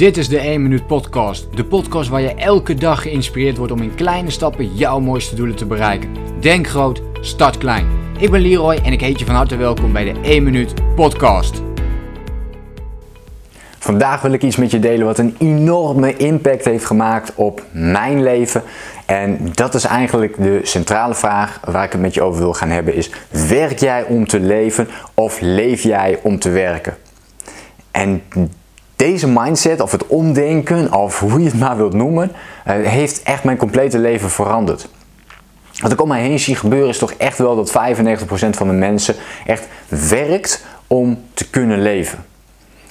Dit is de 1 Minuut Podcast. De podcast waar je elke dag geïnspireerd wordt om in kleine stappen jouw mooiste doelen te bereiken. Denk groot, start klein. Ik ben Leroy en ik heet je van harte welkom bij de 1 Minuut Podcast. Vandaag wil ik iets met je delen wat een enorme impact heeft gemaakt op mijn leven. En dat is eigenlijk de centrale vraag waar ik het met je over wil gaan hebben is: werk jij om te leven of leef jij om te werken? En deze mindset, of het omdenken, of hoe je het maar wilt noemen, eh, heeft echt mijn complete leven veranderd. Wat ik om mij heen zie gebeuren is toch echt wel dat 95% van de mensen echt werkt om te kunnen leven.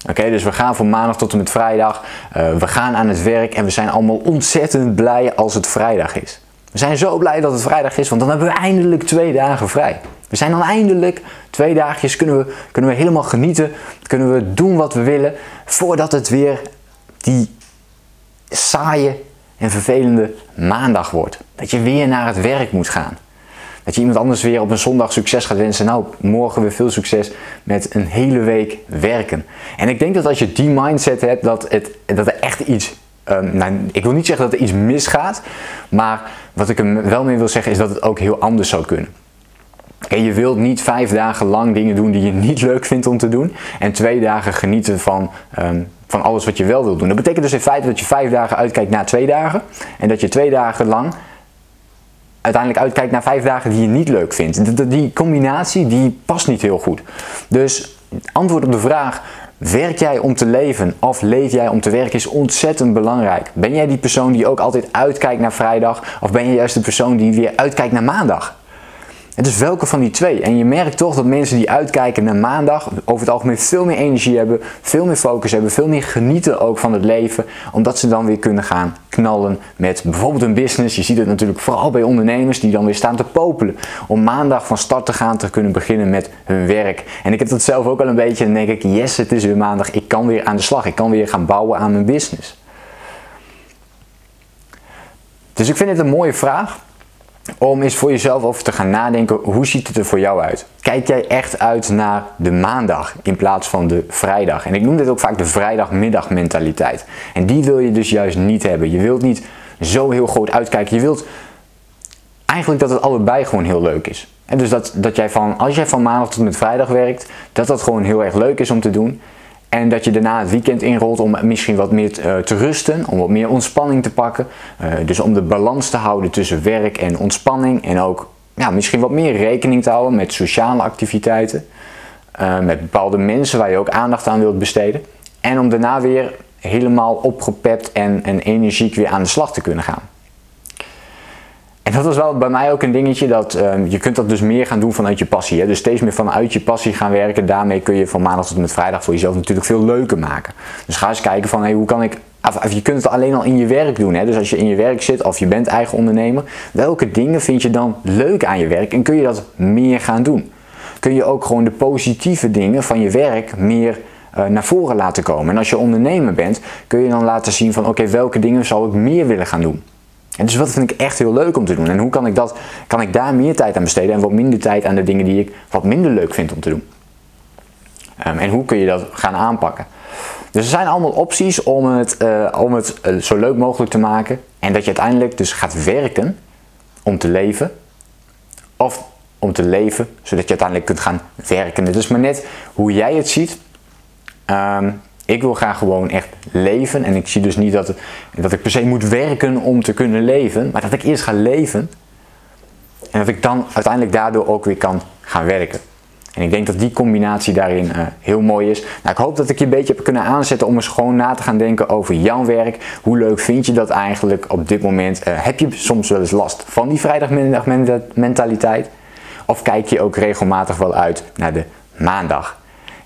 Oké, dus we gaan van maandag tot en met vrijdag, uh, we gaan aan het werk en we zijn allemaal ontzettend blij als het vrijdag is. We zijn zo blij dat het vrijdag is, want dan hebben we eindelijk twee dagen vrij. We zijn dan eindelijk twee dagjes, kunnen we, kunnen we helemaal genieten, kunnen we doen wat we willen, voordat het weer die saaie en vervelende maandag wordt. Dat je weer naar het werk moet gaan. Dat je iemand anders weer op een zondag succes gaat wensen. Nou, morgen weer veel succes met een hele week werken. En ik denk dat als je die mindset hebt, dat, het, dat er echt iets. Um, nou, ik wil niet zeggen dat er iets misgaat, maar wat ik er wel mee wil zeggen is dat het ook heel anders zou kunnen. En je wilt niet vijf dagen lang dingen doen die je niet leuk vindt om te doen. En twee dagen genieten van, um, van alles wat je wel wilt doen. Dat betekent dus in feite dat je vijf dagen uitkijkt naar twee dagen. En dat je twee dagen lang uiteindelijk uitkijkt naar vijf dagen die je niet leuk vindt. Die combinatie die past niet heel goed. Dus antwoord op de vraag: werk jij om te leven of leef jij om te werken is ontzettend belangrijk. Ben jij die persoon die ook altijd uitkijkt naar vrijdag of ben je juist de persoon die weer uitkijkt naar maandag? Het is welke van die twee. En je merkt toch dat mensen die uitkijken naar maandag over het algemeen veel meer energie hebben, veel meer focus hebben, veel meer genieten ook van het leven, omdat ze dan weer kunnen gaan knallen met bijvoorbeeld een business. Je ziet het natuurlijk vooral bij ondernemers die dan weer staan te popelen om maandag van start te gaan te kunnen beginnen met hun werk. En ik heb dat zelf ook al een beetje en dan denk ik, yes, het is weer maandag, ik kan weer aan de slag, ik kan weer gaan bouwen aan mijn business. Dus ik vind het een mooie vraag om eens voor jezelf over te gaan nadenken, hoe ziet het er voor jou uit? Kijk jij echt uit naar de maandag in plaats van de vrijdag? En ik noem dit ook vaak de vrijdagmiddag mentaliteit. En die wil je dus juist niet hebben. Je wilt niet zo heel groot uitkijken. Je wilt eigenlijk dat het allebei gewoon heel leuk is. En dus dat, dat jij van, als jij van maandag tot met vrijdag werkt, dat dat gewoon heel erg leuk is om te doen. En dat je daarna het weekend inrolt om misschien wat meer eh, te rusten, om wat meer ontspanning te pakken. Uh, dus om de balans te houden tussen werk en ontspanning. En ook ja, misschien wat meer rekening te houden met sociale activiteiten. Uh, met bepaalde mensen waar je ook aandacht aan wilt besteden. En om daarna weer helemaal opgepept en, en energiek weer aan de slag te kunnen gaan. En dat was wel bij mij ook een dingetje dat um, je kunt dat dus meer gaan doen vanuit je passie. Hè? Dus steeds meer vanuit je passie gaan werken. Daarmee kun je van maandag tot en met vrijdag voor jezelf natuurlijk veel leuker maken. Dus ga eens kijken van hey, hoe kan ik. Je kunt het alleen al in je werk doen. Hè? Dus als je in je werk zit of je bent eigen ondernemer, welke dingen vind je dan leuk aan je werk en kun je dat meer gaan doen? Kun je ook gewoon de positieve dingen van je werk meer uh, naar voren laten komen? En als je ondernemer bent, kun je dan laten zien van oké, welke dingen zou ik meer willen gaan doen? En dus wat vind ik echt heel leuk om te doen? En hoe kan ik, dat, kan ik daar meer tijd aan besteden en wat minder tijd aan de dingen die ik wat minder leuk vind om te doen? Um, en hoe kun je dat gaan aanpakken? Dus er zijn allemaal opties om het, uh, om het uh, zo leuk mogelijk te maken. En dat je uiteindelijk dus gaat werken om te leven. Of om te leven, zodat je uiteindelijk kunt gaan werken. Het is maar net hoe jij het ziet. Um, ik wil graag gewoon echt leven. En ik zie dus niet dat, dat ik per se moet werken om te kunnen leven. Maar dat ik eerst ga leven. En dat ik dan uiteindelijk daardoor ook weer kan gaan werken. En ik denk dat die combinatie daarin uh, heel mooi is. Nou, ik hoop dat ik je een beetje heb kunnen aanzetten om eens gewoon na te gaan denken over jouw werk. Hoe leuk vind je dat eigenlijk op dit moment? Uh, heb je soms wel eens last van die vrijdagmiddag mentaliteit? Of kijk je ook regelmatig wel uit naar de maandag?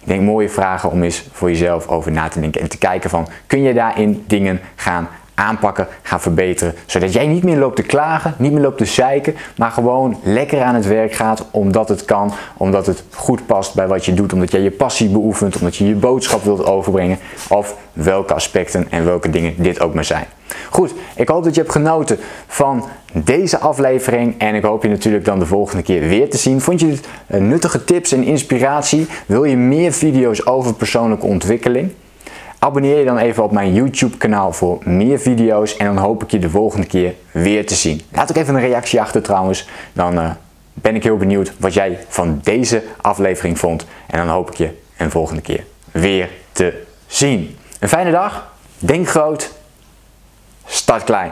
Ik denk mooie vragen om eens voor jezelf over na te denken en te kijken van kun je daarin dingen gaan aanpakken, gaan verbeteren. Zodat jij niet meer loopt te klagen, niet meer loopt te zeiken, maar gewoon lekker aan het werk gaat omdat het kan, omdat het goed past bij wat je doet, omdat jij je passie beoefent, omdat je je boodschap wilt overbrengen of welke aspecten en welke dingen dit ook maar zijn. Goed, ik hoop dat je hebt genoten van deze aflevering en ik hoop je natuurlijk dan de volgende keer weer te zien. Vond je dit nuttige tips en inspiratie? Wil je meer video's over persoonlijke ontwikkeling? Abonneer je dan even op mijn YouTube kanaal voor meer video's en dan hoop ik je de volgende keer weer te zien. Laat ook even een reactie achter trouwens. Dan uh, ben ik heel benieuwd wat jij van deze aflevering vond. En dan hoop ik je een volgende keer weer te zien. Een fijne dag. Denk groot. Start klein.